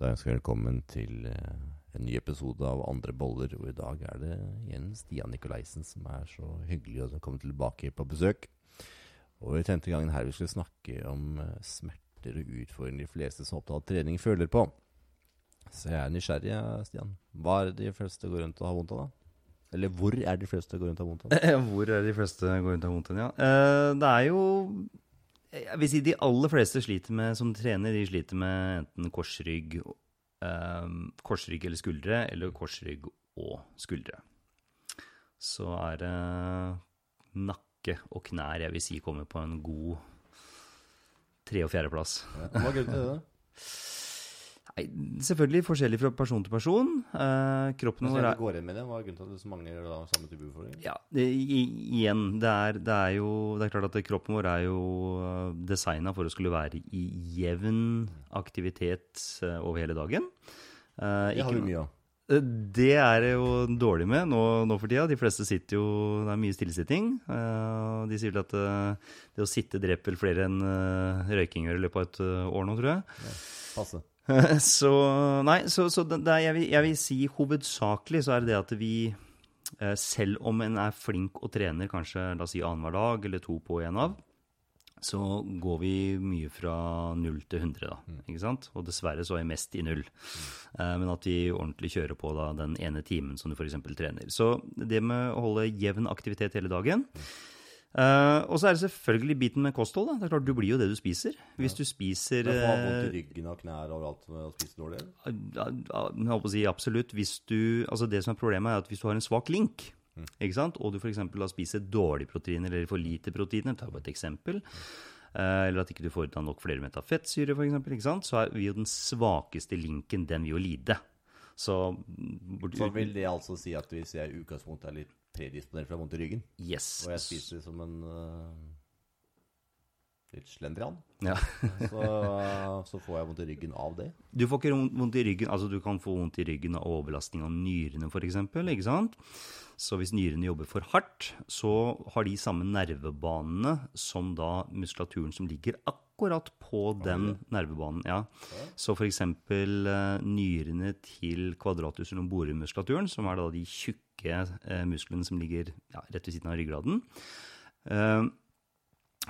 Da ønsker jeg velkommen til eh, en ny episode av Andre boller. Og i dag er det igjen Stian Nikolaisen som er så hyggelig å komme tilbake på besøk. Og i tente gangen her vi skulle snakke om eh, smerter og utfordringer de fleste som opptatt trening, føler på. Så jeg er nysgjerrig, Stian. Hva er det de fleste går rundt og har vondt av, da? Eller hvor er de fleste går rundt og har vondt av? Hvor er de fleste går rundt og har vondt av, ja. Eh, Det er jo Jeg vil si de aller fleste sliter med, som trener, de sliter med enten korsrygg, eh, korsrygg eller skuldre, eller korsrygg og skuldre. Så er det nakke og knær jeg vil si kommer på en god tre- og fjerdeplass. Ja. Hva grunnen til det? Nei, selvfølgelig forskjellig fra person til person. Eh, kroppen vår er går inn med det, Hva er grunnen til at så mange da, samme type utfordring? Ja, det, i, igjen, det er, det er jo Det er klart at kroppen vår er jo designa for å skulle være i jevn aktivitet eh, over hele dagen. Eh, Det har du mye av. Eh, Det er det jo dårlig med nå, nå for tida. De fleste sitter jo Det er mye stillesitting. Eh, De sier vel at eh, det å sitte dreper flere enn eh, røyking gjør i løpet av et eh, år nå, tror jeg. Passe. Så nei, så, så det, det jeg, vil, jeg vil si hovedsakelig så er det det at vi eh, selv om en er flink og trener kanskje la oss si annenhver dag eller to på en av, så går vi mye fra null til 100, da. ikke sant? Og dessverre så er jeg mest i null. Eh, men at vi ordentlig kjører på da, den ene timen som du f.eks. trener. Så det med å holde jevn aktivitet hele dagen. Eh, og så er det selvfølgelig biten med kosthold. da. Det er klart Du blir jo det du spiser. Hvis du spiser Men har eh, vondt i ryggen og knær og alt med å spise dårlig? Jeg holdt på å si absolutt. Du, altså det som er problemet, er at hvis du har en svak link, ikke sant? og du f.eks. spiser dårlige proteiner eller for lite proteiner, ta bare et eksempel, uh, eller at ikke du får da nok flere metafettsyre, for eksempel, ikke sant? så vil jo den svakeste linken den vil jo lide. Så, Så vil det altså si at hvis jeg i utgangspunktet er litt predisponert for å ha vondt i ryggen, Yes. og jeg spiser som en uh, litt slendrian, Ja. så, så får jeg vondt i ryggen av det. Du får ikke vondt i ryggen, altså du kan få vondt i ryggen av overbelastning av nyrene f.eks. ikke sant? Så hvis nyrene jobber for hardt, så har de samme nervebanene som da muskulaturen som ligger akkurat på den nervebanen. ja. Så f.eks. nyrene til quadratus lumborum-muskulaturen, som er da de tjukke eh, musklene som ligger ja, rett ved siden av ryggraden, eh,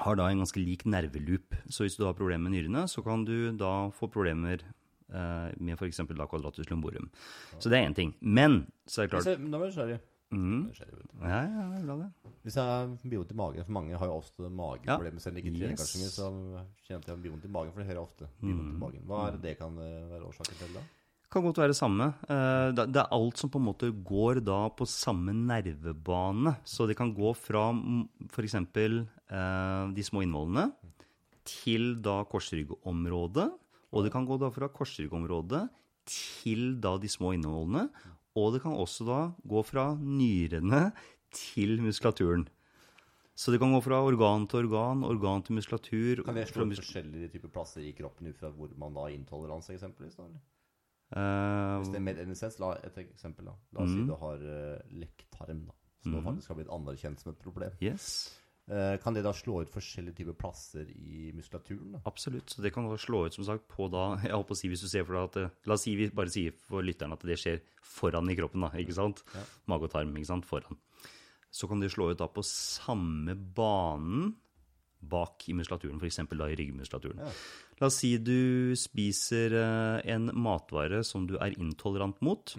har da en ganske lik nerveloop. Så hvis du har problemer med nyrene, så kan du da få problemer eh, med f.eks. quadratus lumborum. Så det er én ting. Men så er det klart nå er jeg nysgjerrig. Du. Ja, ja, det er bra, det. Hvis jeg har vondt i magen, for mange har jo ofte mageproblemer, selv om de ikke trener Yes. kanskje mye, så kjenner jeg at jeg har vondt i magen, for det hører jeg ofte. Mm. vondt i magen. Hva er det det kan være årsaken til da? Kan godt være samme. Eh, Det er alt som på en måte går da på samme nervebane. Så det kan gå fra f.eks. de små innvollene til da korsryggområdet. Og det kan gå da fra korsryggområdet til da de små innvollene. Og det kan også da gå fra nyrene til muskulaturen. Så det kan gå fra organ til organ, organ til muskulatur. Kan fra slå mus- forskjellige typer plasser i kroppen ut fra hvor man da har intoleranse, eksempelvis? Da, eller? Eh, Hvis det er mer NSS, la et eksempel da. La oss si Mm. du har uh, lekktarm, da. Som mm. faktisk har blitt anerkjent som et problem. yes. Eh, kan det da slå ut forskjellige typer plasser i muskulaturen? da? Absolutt. Så det kan da slå ut som sagt på da jeg håper å si, Hvis du ser for deg at det- La oss si vi bare sier for lytteren at det skjer foran i kroppen. da, ikke sant? Mage og tarm ikke sant? foran. Så kan det slå ut da på samme banen bak i muskulaturen, f.eks. i ryggmuskulaturen. La oss si du spiser eh, en matvare som du er intolerant mot.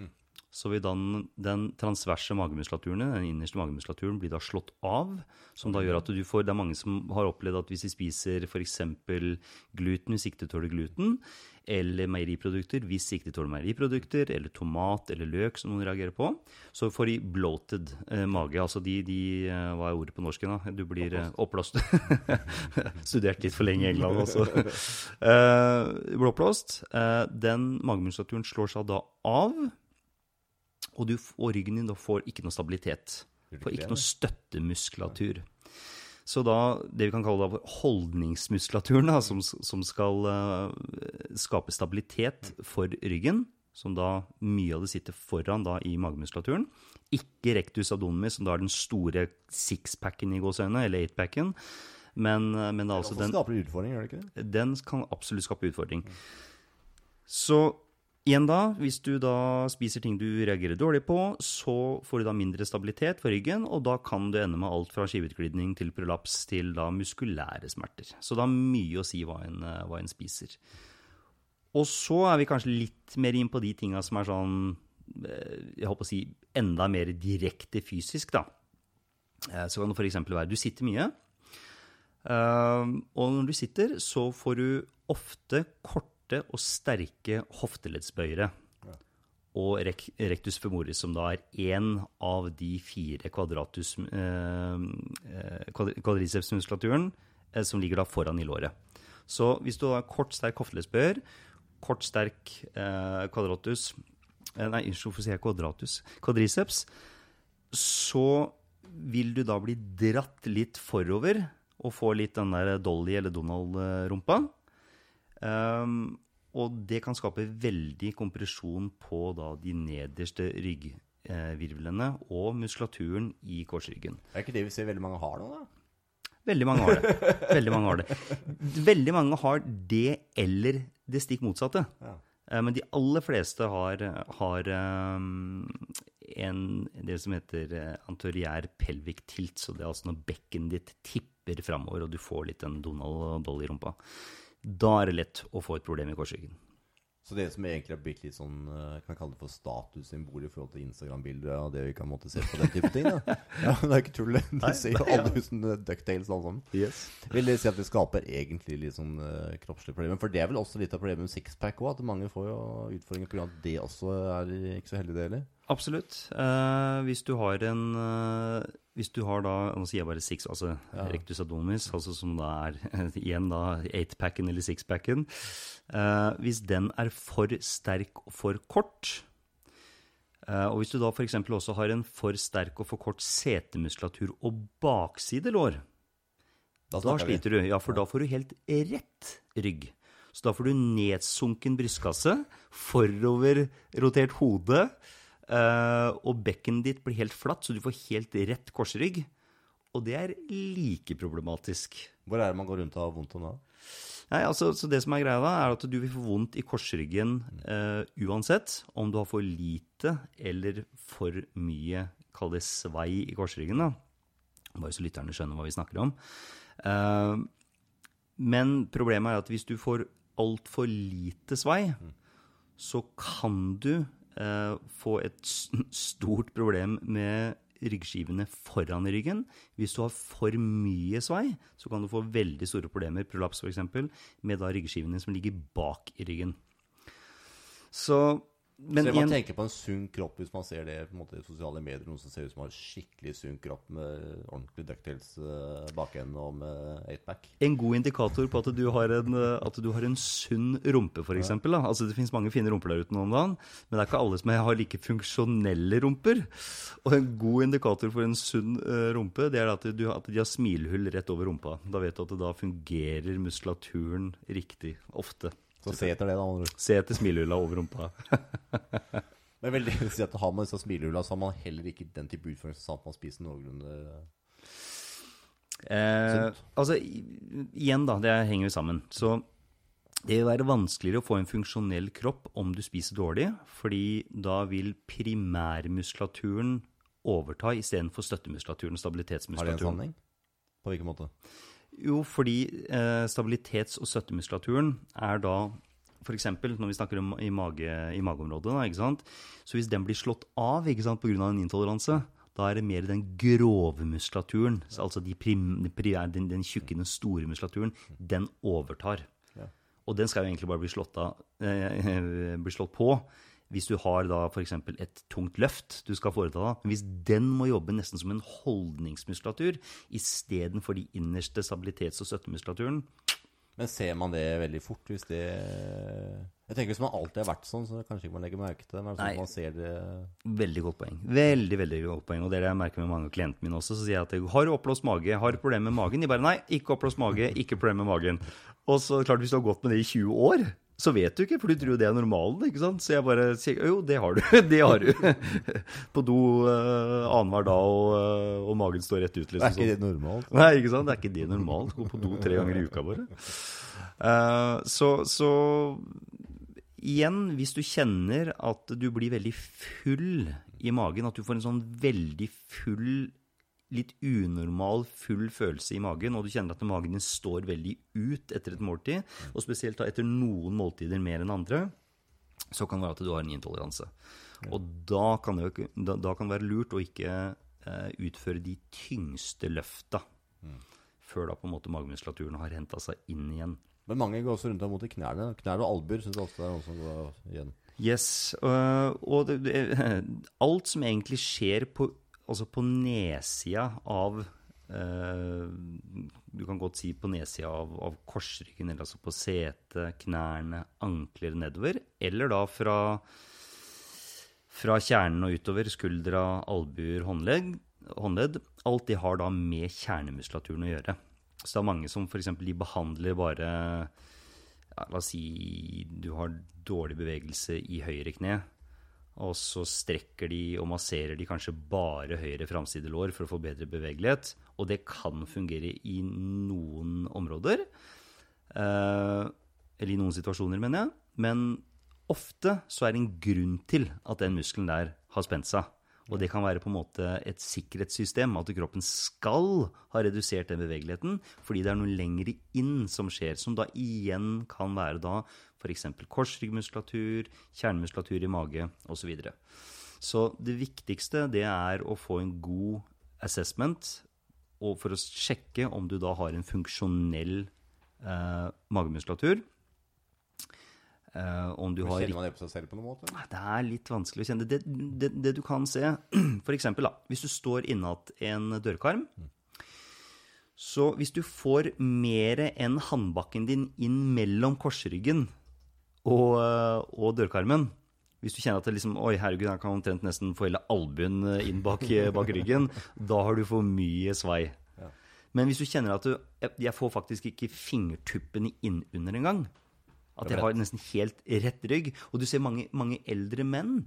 Så vil den, den transverse magemuskulaturen, den innerste magemuskulaturen, bli da slått av. Som da gjør at du får Det er mange som har opplevd at hvis de spiser f.eks. gluten hvis ikke du tåler gluten, eller meieriprodukter hvis ikke de tåler meieriprodukter, eller tomat eller løk som noen reagerer på, så får de bloated eh, mage. Altså de, de eh, Hva er ordet på norsk? da? Du blir eh, oppblåst. Studert litt for lenge i England også. Eh, blir. Eh, den magemuskulaturen slår seg da av, og, du, og ryggen din da får ikke noe stabilitet. Får ikke noe støttemuskulatur. Så da, det vi kan kalle da holdningsmuskulaturen, da, som, som skal uh, skape stabilitet for ryggen, som da mye av det sitter foran da i magemuskulaturen. Ikke rectus abdominis, som da er den store sixpacken i gåseøynene, eller eightpacken. Men, eh, men det er altså den den kan absolutt skape utfordring. Så Igjen da, hvis du da spiser ting du reagerer dårlig på, så får du da mindre stabilitet for ryggen, og da kan du ende med alt fra skiveutglidning til prolaps til da muskulære smerter. Så det har mye å si hva en, eh, hva en spiser. Og så er vi kanskje litt mer inn på de tinga som er sånn eh, Jeg håper å si enda mer direkte fysisk, da. Eh, Så kan det f.eks. være du sitter mye. Og når du sitter, så får du ofte korte og sterke hofteleddsbøyere. Og rectus femoris, som da er én av de fire kvadratus, eh, eh, quadricepsmuskulaturen eh, som ligger da foran i låret. Så hvis du har kort, sterk hofteleddsbøyer, kort, sterk eh, kvadratus eh, Nei, unnskyld, hvorfor sier jeg kvadratus? Quadriceps. Så vil du da bli dratt litt forover og få litt den der Dolly- eller Donald-rumpa. Um, og det kan skape veldig kompresjon på da de nederste ryggvirvlene og muskulaturen i korsryggen. Er ikke det vi ser veldig mange har nå, da? Veldig mange har det. Veldig mange har det. Veldig mange har det eller det stikk motsatte. Ja. Eh, Men de aller fleste har, har um, en, det som heter antoriær anteriær pelvic tilt. Så det er altså når bekkenet ditt tipper framover, og du får litt den Donald og Dolly i rumpa. Da er det lett å få et problem i korsryggen. Så det som egentlig har blitt litt sånn eh, Kan kalle det for statussymbol i forhold til Instagram-bilder og det vi kan måtte se på den type ting? da Ja, Det er ikke tull. det. Du ser jo alle som Ducktails alle sammen. Vil det si at det skaper egentlig litt sånn uh, kroppslige problemer? For det er vel også litt av problemet med sixpack òg, at mange får jo utfordringer pga. at det også er ikke så heldig, det heller. Absolutt. Eh, hvis du har en eh, Hvis du har da Nå sier jeg bare six, altså Ja. rectus abdominis, altså som da er igjen da eightpacken eller sixpacken. Eh, hvis den er for sterk og for kort eh, Og hvis du da f.eks. også har en for sterk og for kort setemuskulatur og baksidelår, da vi. sliter du. Ja, for da får du helt rett rygg. Så da får du nedsunken brystkasse, foroverrotert hode, og bekkenet ditt blir helt flatt, så du får helt rett korsrygg. Og det er like problematisk. Hvor er det man går rundt og har vondt om da? Nei, altså, så det som er greia da, er at du vil få vondt i korsryggen uh, uansett om du har for lite eller for mye, kall det svei i korsryggen da. Bare så lytterne skjønner hva vi snakker om. Uh, men problemet er at hvis du får altfor lite svei, så kan du eh, få et stort problem med ryggskivene foran ryggen. Hvis du har for mye svei, så kan du få veldig store problemer, prolaps f.eks., med da ryggskivene som ligger bak i ryggen. Så men så man en... tenker på en sunn kropp hvis man ser det på en måte i sosiale medier. Noen som ser ut som har skikkelig sunn kropp med ordentlig ducktails uh, bakende og med eightback. en god indikator på at du har en, eh, at du har en sunn rumpe, f.eks. Altså, det finnes mange fine rumper der ute nå om dagen, men det er ikke alle som har like funksjonelle rumper. Og en god indikator for en sunn eh, rumpe, det er at, du, at de har smilhull rett over rumpa. Da vet du at da fungerer muskulaturen riktig, ofte. Så se etter det, da. andre. Se etter smilehulla over rumpa. Men veldig si at har man disse smilehulla, så har man heller ikke den type utfordring som at man spiser noenlunde Eh, altså, igjen da, det henger jo sammen. Så det vil være vanskeligere å få en funksjonell kropp om du spiser dårlig, fordi da vil primærmuskulaturen overta istedenfor støttemuskulaturen og stabilitetsmuskulaturen. Har det en stabilitetsmuskulaturen. sammenheng? På hvilken måte? Jo, fordi eh, stabilitets- og støttemuskulaturen er da F.eks. når vi snakker om i, mage, i mageområdet, da, ikke sant? så hvis den blir slått av pga. en intoleranse, da er det mer den grove muskulaturen, så altså de prim, de pri- den, den tjukke, den store muskulaturen, den overtar. Ja. Og den skal jo egentlig bare bli slått, av, eh, bli slått på hvis du har da f.eks. et tungt løft du skal foreta. Men hvis den må jobbe nesten som en holdningsmuskulatur istedenfor de innerste stabilitets- og støttemuskulaturen, Men ser man det veldig fort hvis det Jeg tenker Hvis man alltid har vært sånn, så kanskje ikke man legger merke til det. Men sånn man ser det Veldig godt poeng. Veldig, veldig godt poeng. Og det er det jeg merker med mange av klientene mine også. Så sier jeg at jeg har oppblåst mage, har problemer med magen? De bare nei, ikke oppblåst mage, ikke problemer med magen. Og så klart, hvis du har gått med det i 20 år, så vet du ikke, for du tror det er normalen. ikke sant? Så jeg bare sier jo, det har du. Det har du. På do uh, annenhver dag, og, eh, og magen står rett ut. Er liksom ikke sånn. det normalt? Nei, ikke sant? Det er ikke det normalt. Gå på do tre ganger i uka bare. Uh, så, så igjen, hvis du kjenner at du blir veldig full i magen, at du får en sånn veldig full, litt unormal full følelse i magen, og du kjenner at magen din står veldig ut etter et måltid, og spesielt da etter noen måltider mer enn andre, så kan det være at du har en intoleranse. Og da kan, det, jo da, da kan det være lurt å ikke eh, utføre de tyngste løfta før da på en måte magemuskulaturen har henta seg inn igjen. Men mange går også rundt og mot i knærne. Knær og albuer syns ofte er noe som går igjen. Yes, øh, og det, det, alt som egentlig skjer på, altså på nedsida av øh, Du kan godt si på nedsida av, av korsryggen, eller altså på setet, knærne, ankler nedover. Eller da fra, fra kjernen og utover, skuldra, albuer, håndledd. håndledd. Alt det har da med kjernemuskulaturen å gjøre. Så det er mange som f.eks. de behandler bare ja, La oss si du har dårlig bevegelse i høyre kne, og så strekker de og masserer de kanskje bare høyre framsidelår for å få bedre bevegelighet. Og det kan fungere i noen områder. Eh, eller i noen situasjoner, mener jeg. Men ofte så er det en grunn til at den muskelen der har spent seg. Og det kan være på en måte et sikkerhetssystem, at kroppen skal ha redusert den bevegeligheten, fordi det er noe lengre inn som skjer, som da igjen kan være da f.eks. korsryggmuskulatur, kjernemuskulatur i mage osv. Så, videre. så det viktigste det er å få en god assessment for å sjekke om du da har en funksjonell eh, magemuskulatur. Eh, om du har Kjenner man det på seg selv på noen måte? det er litt vanskelig å kjenne. Det, det, det du kan se, da, hvis du står innat en dørkarm, så hvis du får mer enn håndbakken din inn mellom korsryggen og, og dørkarmen, hvis du kjenner at det liksom, oi herregud, jeg kan omtrent nesten få hele albuen inn bak, bak ryggen, da har du for mye svei. Men hvis du kjenner at du, jeg- får faktisk ikke fingertuppene inn under en gang, at jeg har nesten helt rett rygg. Og du ser mange, mange eldre menn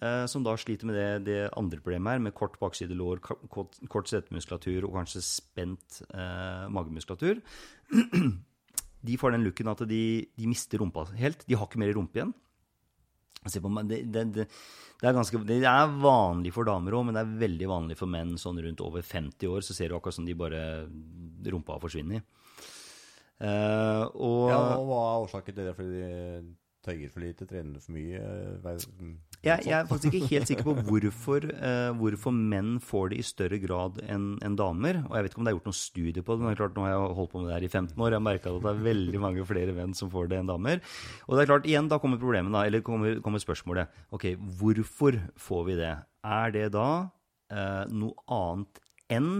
eh, som da sliter med det, det andre problemet her, med kort baksidelår, kort, kort setemuskulatur og kanskje spent eh, magemuskulatur. De får den looken at de, de mister rumpa helt. De har ikke mer rumpe igjen. Se på meg, det, det, det, er ganske, det er vanlig for damer òg, men det er veldig vanlig for menn sånn rundt over 50 år. Så ser du akkurat som de bare rumpa har Eh, og Ja, og hva er årsaken til det? Fordi de tøyer for lite, trener for mye? eh, vei- jeg, jeg er faktisk ikke helt sikker på hvorfor, uh, hvorfor menn får det i større grad enn en damer. Og jeg vet ikke om det er gjort noen studie på det, men det er klart, nå har jeg holdt på med det her i 15 år. Jeg har merka at det er veldig mange flere menn som får det enn damer. Og det er klart, igjen, da kommer problemet, da, eller kommer, kommer spørsmålet. Ok, hvorfor får vi det? Er det da uh, noe annet enn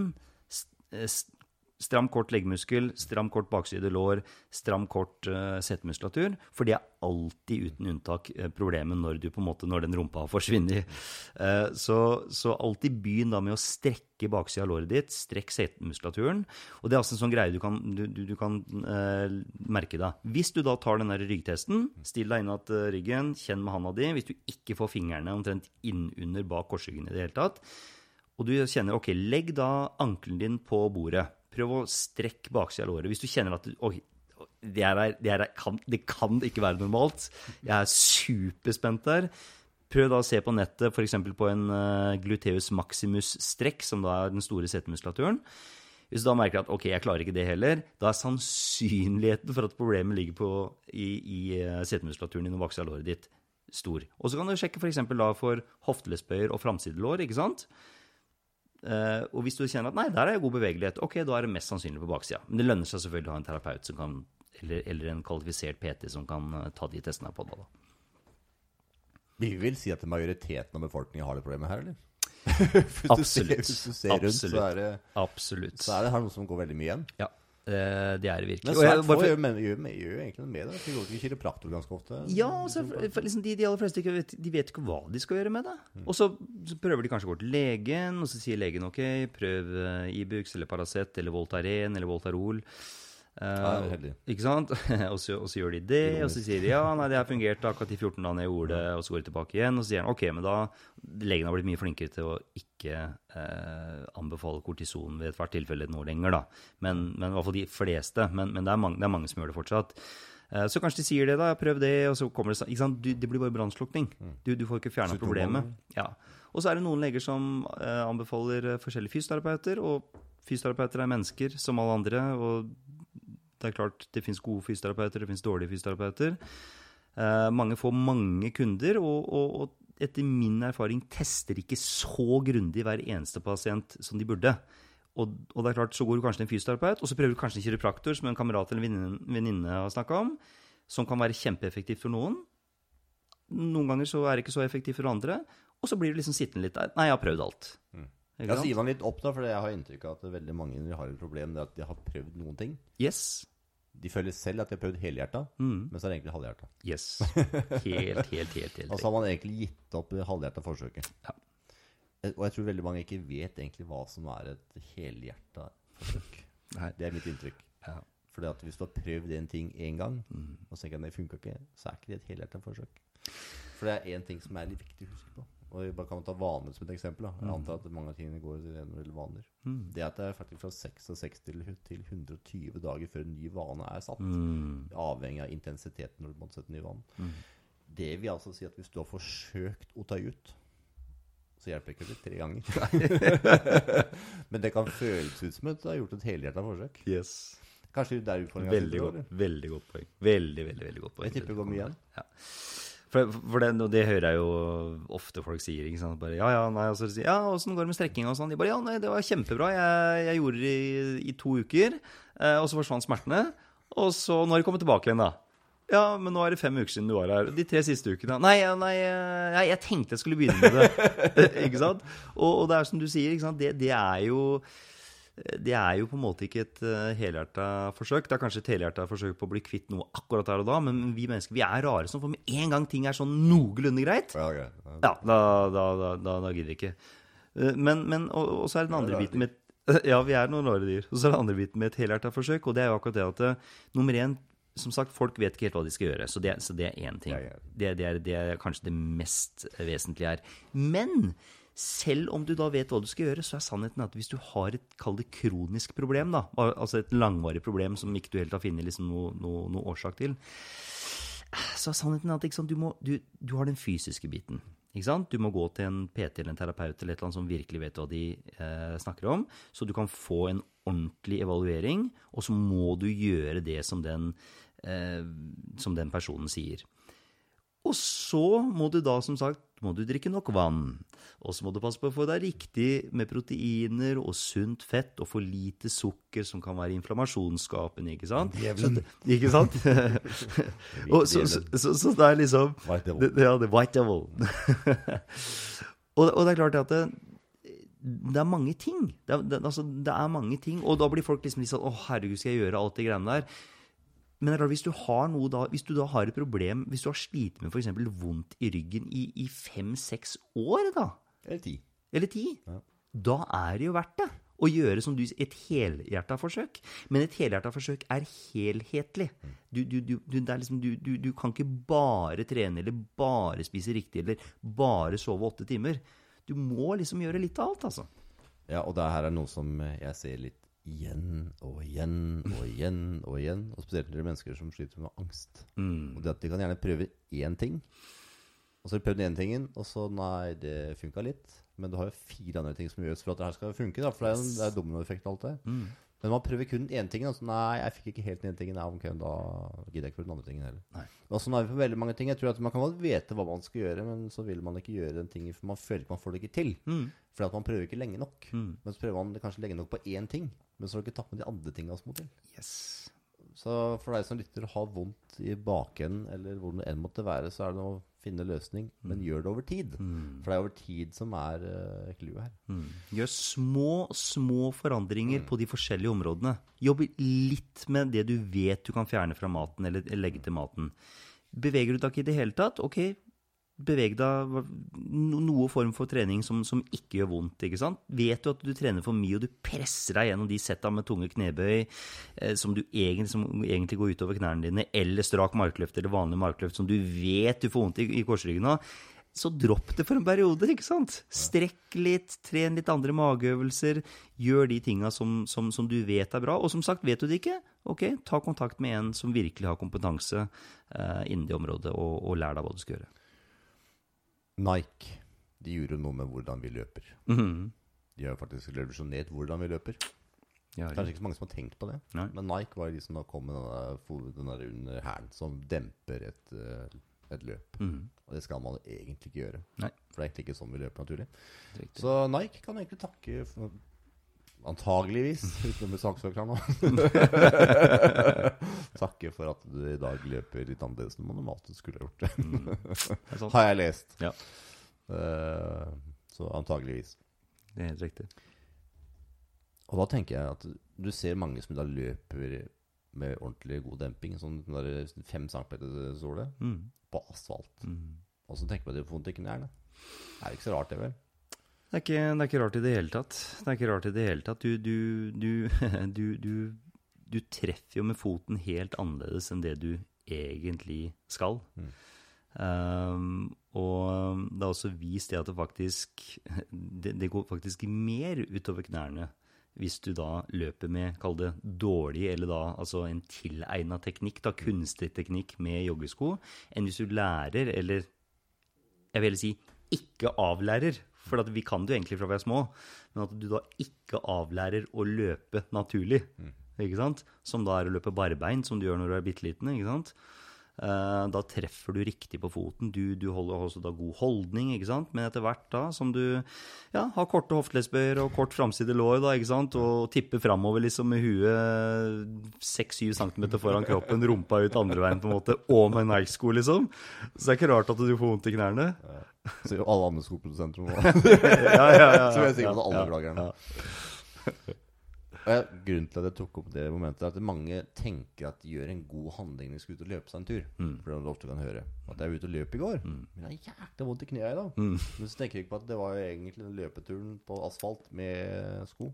st- st- Stram, kort leggmuskel, stram, kort bakside lår, stram, kort uh, setemuskulatur. For det er alltid uten unntak eh, problemet når, du måte, når den rumpa har forsvunnet. Uh, så, så alltid begynn da med å strekke baksida av låret ditt. Strekk setemuskulaturen. Og det er altså en sånn greie du kan, du, du, kan uh, merke deg. Hvis du da tar den der ryggtesten, still deg innat eh, ryggen, kjenn med handa di. Hvis du ikke får fingrene omtrent innunder bak korsryggen i det hele tatt, og du kjenner ok, legg da ankelen din på bordet. Prøv å strekke baksida av låret. Hvis du kjenner at du, oi, det, er, det, er, kan, det kan ikke være normalt. Jeg er superspent der. Prøv da å se på nettet f.eks. på en uh, gluteus maximus-strekk, som da er den store setemuskulaturen. Hvis du da merker at ok, jeg klarer ikke det heller, da er sannsynligheten for at problemet ligger på, i, i uh, setemuskulaturen din og baksida av låret ditt, stor. Og så kan du sjekke f.eks. da for hoftelesbøyer og framsidelår, ikke sant? Eh, og hvis du kjenner at nei, der er jeg god bevegelighet, ok, da er det mest sannsynlig på baksida. Men det lønner seg selvfølgelig å ha en terapeut som kan, eller, eller en kvalifisert PT som kan eh, ta de testene på deg. Vi vil si at majoriteten av befolkningen har det problemet her, eller? hvis, du ser, hvis du ser rundt, så er det, Absolutt. så er det her noe som går veldig mye igjen. Ja, eh, det er det virkelig. Men svært få gjør, jo egentlig noe med det. De går til kiropraktor ganske ofte. Ja, altså, for, liksom de, de aller fleste ikke vet, de vet ikke hva de skal gjøre med det. Og så, så prøver de kanskje å gå til legen, og så sier legen ok, prøv uh, Ibux eller Paracet eller Voltaren eller Voltarol. Eh, Ja, heldig. ikke sant? og, så, og så gjør de det, og så sier de ja, nei, det har fungert akkurat de 14 dagene jeg gjorde det, og så går de tilbake igjen, og så sier han ok, men da Legen har blitt mye flinkere til å ikke eh, anbefale kortison ved ethvert tilfelle nå lenger, da. Men, men i hvert fall de fleste. Men, men det, er mange, det er mange som gjør det fortsatt. Eh, Så kanskje de sier det, da. Prøv det, og så kommer det. Ikke sant? Du, det blir bare brannslukning. Du, du får ikke fjerna problemet. Ja. Og så er det noen leger som eh, anbefaler eh, forskjellige fysioterapeuter, og fysioterapeuter er mennesker som alle andre. Og det er klart det fins gode fysioterapeuter, det fins dårlige fysioterapeuter. Eh, mange får mange kunder, og, og, og etter min erfaring tester ikke så grundig hver eneste pasient som de burde. Og, og det er klart, så går du kanskje til en fysioterapeut, og så prøver du kanskje en kiropraktor, som en kamerat eller venninne- venninne har snakka om, som kan være kjempeeffektivt for noen. Noen ganger så er det ikke så effektivt for andre, og så blir du liksom sittende litt der. Nei, jeg har prøvd alt. Mm. Jeg sier man litt opp, da, for jeg har inntrykk av at veldig mange har et problem. Det at de har prøvd noen ting. Yes. De føler selv at de har prøvd helhjerta, Mm. men så er det egentlig halvhjerta. Yes. Helt, helt, helt. helt. Og så har man egentlig gitt opp det halvhjerta forsøket. Ja. Eh, Og jeg tror veldig mange ikke vet egentlig hva som er et helhjerta forsøk. Nei. Det er mitt inntrykk. Ja. Fordi at hvis du har prøvd en ting én gang, Mm. og så tenker at det funka ikke, så er ikke det et helhjerta forsøk. For det er én ting som er litt viktig å huske på. Og vi bare kan ta vaner som et eksempel. Da. Jeg antar at mange av tingene går gjennom eller vaner. Mm. Det at det er faktisk fra 66 til til 120 dager før en ny vane er satt. Mm. Avhengig av intensiteten når du måtte sette en ny vane. Mm. Det vil altså si at hvis du har forsøkt å ta ut, så hjelper ikke det tre ganger. Men det kan føles ut som at du har gjort et helhjerta forsøk. Yes. Kanskje det er utfordringa. Veldig veldig godt poeng. Veldig, veldig, veldig godt poeng. Jeg tipper det går mye igjen. Ja. For, for det, det hører jeg jo ofte folk sier. ikke sant? Bare, ja, ja, nei, og så sier ja, åssen går det med strekkinga og sånn? De bare ja, nei, det var kjempebra. Jeg, jeg gjorde det i, i to uker, eh, og så forsvant smertene. Og så nå har de kommet tilbake igjen, da. Ja, men nå er det fem uker siden du var her. De tre siste ukene. Nei, nei, eh, nei jeg tenkte jeg skulle begynne med det. ikke sant? Og, og det er som du sier, ikke sant? Det, det er jo det er jo på en måte ikke et uh, helhjerta forsøk. Det er kanskje et helhjerta forsøk på å bli kvitt noe akkurat der og da, men vi mennesker vi er rare sånn, for med en gang ting er sånn noenlunde greit, Ja, okay. Ja. ja, da, da, da, da, gidder vi ikke. Eh, Men, men og, og så er det den andre biten med Ja, vi er noen rare dyr. Og så er det andre biten med et helhjerta forsøk, og det er jo akkurat det at eh, nummer én som sagt, folk vet ikke helt hva de skal gjøre, så det, så det er én ting. Det, det, er, det er kanskje det mest vesentlige her. Men selv om du da vet hva du skal gjøre, så er sannheten at hvis du har et kronisk problem, da, altså et langvarig problem som ikke du helt har funnet liksom noe, noe, noe årsak til, så er sannheten at sant, du, må, du, du har den fysiske biten. Du må gå til en PT eller en terapeut eller et eller annet som virkelig vet hva de eh, snakker om, så du kan få en ordentlig evaluering, og så må du gjøre det som den, eh, som den personen sier. Og så må du da, som sagt, må du drikke nok vann. Og så må du passe på å få deg riktig med proteiner og sunt fett og for lite sukker, som kan være inflammasjonsskapende, ikke sant? Djevelen. Ikke sant? og så, så, så, så det er liksom White devil. det, Ja, det er white devil. og, og det er klart at det, det er mange ting. Det er, det, altså, det er mange ting. Og da blir folk liksom litt sånn Å, herregud, skal jeg gjøre alt de greiene der? Men det er klart, hvis du har noe da, hvis du da har et problem, hvis du har slitt med f.eks. vondt i ryggen i, i fem-seks år, da, Eller ti. eller ti, Ja. da er det jo verdt det å gjøre som du, et helhjerta forsøk. Men et helhjerta forsøk er helhetlig. Du, du, du, du, liksom, du, du, du kan ikke bare trene eller bare spise riktig eller bare sove åtte timer. Du må liksom gjøre litt av alt, altså. Ja, og det her er noe som jeg ser litt igjen og igjen og igjen og igjen. Og spesielt når det er mennesker som sliter med angst. Og det at de kan gjerne prøve én ting, og så har de prøvd ene tingen, og så nei, det funka litt. Men du har jo fire andre ting som gjøres for at det her skal funke. Da, for det er en, det er dominoeffekt og alt det. Men man prøver kun den ene tingen. Altså, nei, jeg fikk ikke helt den ene tingen. Nei, okay, da gidder jeg ikke prøve den andre tingen heller. Nei. Og sånn er vi på veldig mange ting. Jeg tror at Man kan godt vite hva man skal gjøre, men så vil man ikke gjøre den tingen, for man føler ikke man får det ikke til. Fordi at man prøver ikke lenge nok. Men så prøver man det kanskje lenge nok på én ting, men så har du ikke tatt med de andre tingene som må til. Yes. Så for deg som lytter og har vondt i bakenden, eller hvor det enn måtte være, så er det å finne løsning, men gjør det over tid. For det er over tid som er uh, her. Mm. Gjør små, små forandringer på de forskjellige områdene. Jobb litt med det du vet du kan fjerne fra maten, eller legge til maten. Beveger du deg ikke i det hele tatt? Ok, beveg deg no- noe form for trening som, som ikke gjør vondt. ikke sant? Vet du at du trener for mye, og du presser deg gjennom de setta med tunge knebøy eh, som, du egentlig, som egentlig går utover knærne dine, eller strak markløft eller vanlig markløft som du vet du får vondt i, i korsryggen av, så dropp det for en periode, ikke sant? Strekk litt, tren litt andre mageøvelser, gjør de tinga som, som, som du vet er bra. Og som sagt, vet du det ikke, ok, ta kontakt med en som virkelig har kompetanse eh, innen det området, og, og lær deg hva du skal gjøre. Nike de gjorde noe med hvordan vi løper. Mhm. De har faktisk revolusjonert hvordan vi løper. Ja, Kanskje ikke så mange som har tenkt på det. Nei. Men Nike var de som kom med den der, under hælen, som demper et, eh, et løp. Mhm. Og det skal man egentlig ikke gjøre. Nei. For det er egentlig ikke sånn vi løper naturlig. Riktig. Så Nike kan egentlig takke for, Antageligvis, uten å bli saksøker nå. takke for at du i dag løper litt annerledes enn man normalt skulle gjort det. Mm. Det. Har jeg lest. Ja. Uh, så antageligvis. Det er helt riktig. Og da tenker jeg at du ser mange som da løper med ordentlig god demping, sånn der fem centimeter sole, Mm. på asfalt. Mm. Og så tenker man at de får vondt i knærne. Er det ikke så rart, det vel? Det er, ikke, det er ikke rart i det hele tatt. Det er ikke rart i det hele tatt. Du, du, du, du, du, du treffer jo med foten helt annerledes enn det du egentlig skal. Mm. Um, og det er også vist det at det faktisk det, det går faktisk mer utover knærne hvis du da løper med, kall det dårlig, eller da altså en tilegna teknikk, da kunstig teknikk med joggesko, enn hvis du lærer, eller jeg vil si ikke avlærer, for at vi kan det jo egentlig fra vi er små, men at du da ikke avlærer å løpe naturlig, ikke sant? Som da er å løpe barbeint, som du gjør når du er bitte liten, ikke sant? Eh, Da treffer du riktig på foten. Du, du holder også da god holdning, ikke sant? Men etter hvert da, som du ja, har korte hoftelesbøyer og kort framside lår, da, ikke sant? Og tipper framover liksom med huet 6-7 cm foran kroppen, rumpa ut andre veien på en måte, og med Nike-sko, liksom. Så det er ikke rart at du får vondt i knærne. Så jo alle andre skoprodusenter nå. Ja, ja, ja. Så jeg er på alle jeg, grunnen til at jeg tok opp det momentet, er at mange tenker at de gjør en god handling når de skal ut og løpe seg en tur. Mm. For det er ofte kan høre. At jeg var ute og løp i går. Men jeg har jækla vondt i knærne i dag. Mm. Men så tenker jeg ikke på at det var jo egentlig den løpeturen på asfalt med sko.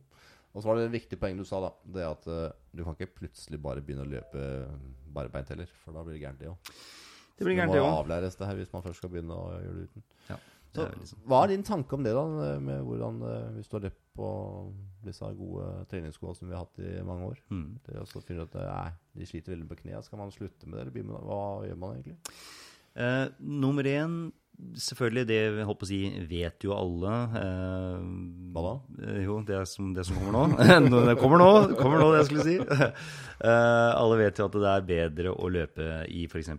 Og så var det et viktig poeng du sa, da. Det at uh, du kan ikke plutselig bare begynne å løpe barbeint heller. For da blir det gærent, det òg. Det blir Det gærent, må det òg. avlæres det her hvis man først skal begynne å gjøre det uten. Ja, det Så, er liksom. hva er din tanke om det, da? Med hvordan, vi hvis du har løpt på disse gode treningsskoene som vi har hatt i mange år? Mm. Det er også finner at det er, de sliter veldig på knærne. Skal man slutte med det, eller? Hva gjør man egentlig? Eh, nummer én, selvfølgelig, det holdt å si, vet jo alle. Eh, da? eh, jo, det, er som, det som kommer nå. Det kommer nå, kommer nå, det jeg skulle si. Eh, alle vet jo at det er bedre å løpe i f.eks.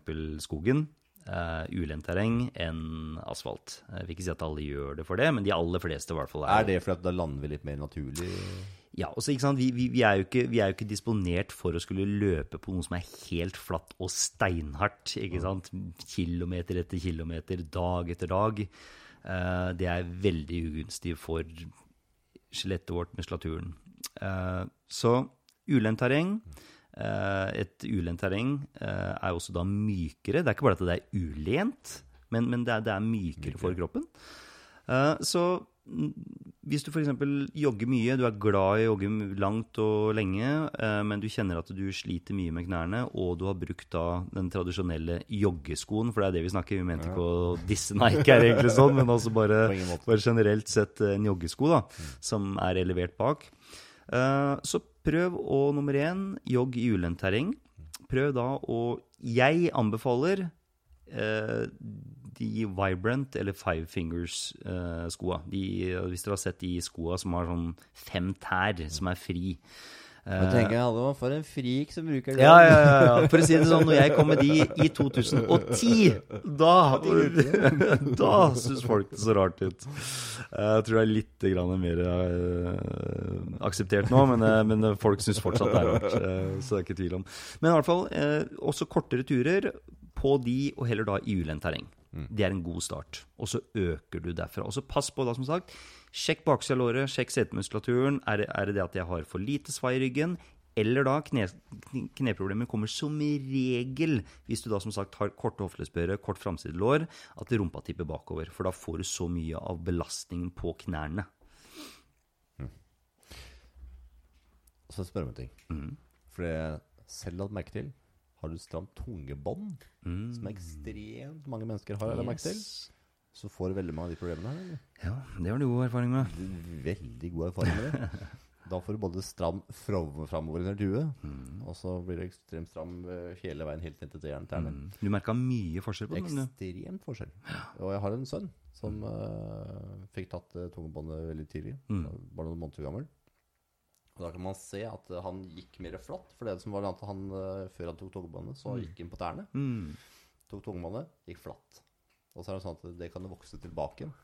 skogen. Uh, ulendt terreng enn asfalt. Jeg vil ikke si at alle gjør det for det, men de aller fleste i hvert fall Er det fordi at da lander vi litt mer naturlig? Ja, også, ikke sant? Vi, vi, vi, er jo ikke, vi er jo ikke disponert for å skulle løpe på noe som er helt flatt og steinhardt. ikke sant? Kilometer etter kilometer, dag etter dag. Uh, det er veldig ugunstig for skjelettet vårt, muskulaturen. Uh, så ulendt terreng Uh, Et ulendt terreng eh, er også da mykere. Det er ikke bare at det er ulent, men, men det, er, det er mykere for kroppen. Eh, Så hvis du f.eks. jogger mye, du er glad i å jogge langt og lenge, eh, men du kjenner at du sliter mye med knærne, og du har brukt da den tradisjonelle joggeskoen, for det er det vi snakker Vi mente ikke å disse Nike er egentlig sånn, men altså bare, bare generelt sett eh, en joggesko da, som er elevert bak. Eh, Så prøv å nummer én, jogg i ulendt terreng. Prøv da å Jeg anbefaler eh, de Vibrant eller Five Fingers-skoa. hvis dere har sett de skoa som har sånn fem tær, som er fri. Da tenker jeg hadde for en frik som bruker det. Ja, ja, ja, ja. For å si det sånn, når jeg kom med de i 2010, da Da syns folk det så rart ut. Jeg tror det er litt mer eh, akseptert nå, men, eh, men folk syns fortsatt det er rart. eh, så det er ikke tvil om. Men i hvert fall, eh, også kortere turer på de, og heller da i ulendt terreng. Det er en god start. Og så øker du derfra. Og så pass på, da, som sagt. Sjekk baksida av låret, sjekk setemuskulaturen. Er, er det det at jeg har for lite svai i ryggen? Eller da kne, kne- kneproblemer kommer som regel hvis du da som sagt har korte hoftelesbøyere, kort framsidelår, at rumpa tipper bakover. For da får du så mye av belastningen på knærne. Og så spør jeg om en ting. Mm. For det jeg selv lagt merke til, har du stramt tungebånd, Mm. som ekstremt mange mennesker har, eller merke til, så får du veldig mange av de problemene her. eller? Ja, det har du god erfaring med. Veldig god erfaring med det. Da får du både stram fram- framover under huet, og så blir det ekstremt stram eh, hele veien helt ned til tærne. Mm. Du merka mye forskjell på den? du? Ekstremt forskjell. Og jeg har en sønn som uh, fikk tatt uh, tungebåndet veldig tidlig. Mm. Bare noen måneder gammel. Da kan man se at han gikk mer flatt. For det som var at han, eh, før han tok tungebåndet, så gikk han på tærne. Mm. Tok tungebåndet, gikk flatt. Og så er det sånn at det kan vokse tilbake igjen.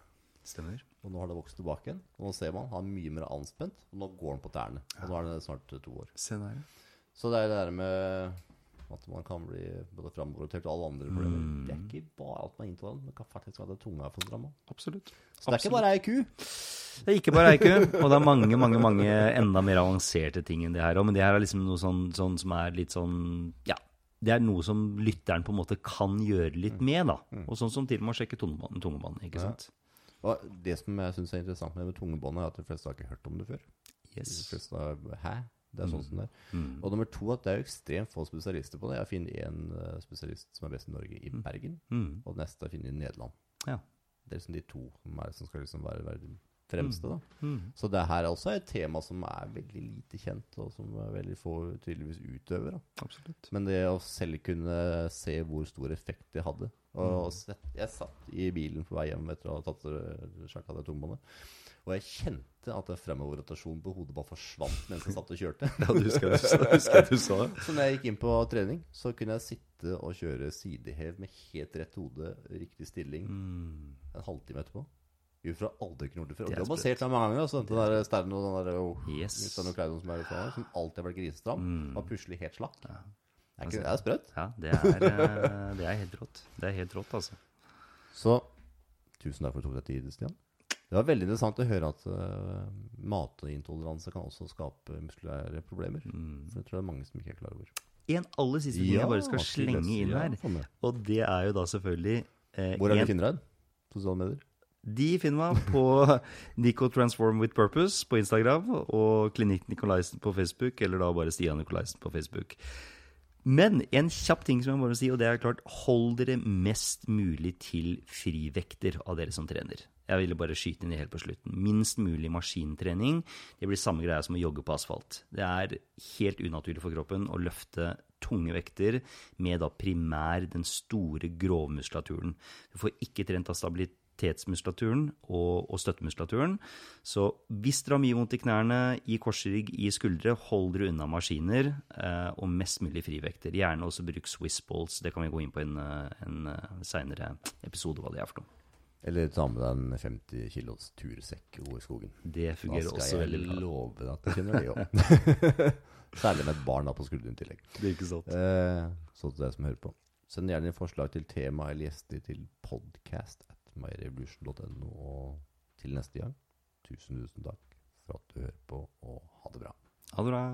Stemmer. Og nå har det vokst tilbake igjen. Og nå ser man han er mye mer anspent. Og nå går han på tærne. Og nå er det snart to år. Se der. Så det er det der med at man kan bli både framoverrotert og alle andre problemer. Mm. Det er ikke bare alt man er inntil men kan faktisk være at tunga er for drama. Absolutt. Så det er ikke bare ei ku. Det er ikke bare eiku, og det er mange mange, mange enda mer avanserte ting enn det her òg. Men det her er liksom noe sånn, sånn som er litt sånn Ja. Det er noe som lytteren på en måte kan gjøre litt med, da. Og sånn som til og med å sjekke tungebåndet ikke Ja. sant? Og det som jeg syns er interessant med tungebåndet, er at de fleste har ikke hørt om det før. De fleste har, Hæ? Det er sånn som det er. Mm. Og nummer to at det er jo ekstremt få spesialister på det. Jeg har funnet én spesialist som er best i Norge, i Bergen. Mm. Og den neste har jeg funnet i Nederland. Ja. Det er liksom de to som, er, som skal liksom være, være fremste. da. Mm. Så det her er også et tema som er veldig lite kjent, og som veldig få tydeligvis utøver. da. Absolutt. Men det å selv kunne se hvor stor effekt det hadde og sett, Jeg satt i bilen på vei hjem etter å ha tatt sjekka det tungbåndet, og jeg kjente at den fremoverrotasjonen på hodet bare forsvant mens jeg satt og kjørte. Ja, du husker det, du husker du sa det. Så når jeg gikk inn på trening, så kunne jeg sitte og kjøre sidehev med helt rett hode, riktig stilling, Mm. en halvtime etterpå. Fra aldri kunne gjort det før. Og Det har basert sett mange ganger. Altså. Den der Sterno og den der oh, Yes. Kleidon som er ute som alltid har vært grisestram, Mm. var plutselig helt slakk. Ja. Er, ikke, det er sprøtt. Ja, det er, eh, det er helt rått. Det er helt rått, altså. Så tusen takk for at du tok deg tid, Stian. Det var veldig interessant å høre at uh, matintoleranse kan også skape muskulære problemer. Mm. For det tror jeg er mange som ikke er klar over. En aller siste ting jeg bare skal slenge inn her, ja, og det er jo da selvfølgelig eh, Hvor er det du finner deg? Sosiale medier? De finner meg på Nico Transform with Purpose på Instagram og Klinikk Nikolaisen på Facebook, eller da bare Stian Nikolaisen på Facebook. Men en kjapp ting som jeg må si, og det er klart, hold dere mest mulig til frivekter av dere som trener. Jeg ville bare skyte inn det helt på slutten. Minst mulig maskintrening. Det blir samme greia som å jogge på asfalt. Det er helt unaturlig for kroppen å løfte tunge vekter med da primær den store grovmuskulaturen. Du får ikke trent av stabilitetsmuskulaturen og, og støttemuskulaturen. Så hvis dere har mye vondt i knærne, i korsrygg, i skuldre, hold dere unna maskiner eh, og mest mulig frivekter. Gjerne også bruk Swiss balls. Det kan vi gå inn på i en, eh, en seinere episode hva det er for noe. Eller ta med deg en 50 kilos tursekk over skogen. Det fungerer også skal veldig jeg love at du kjenner det òg. Særlig med et barn da på skulderen i tillegg. Det er ikke sant. Eh, så til deg som hører på. Send gjerne forslag til tema eller gjester til podcast myrevolution.no. Og til neste gang, tusen, tusen takk for at du hører på, og ha det bra. Ha det bra.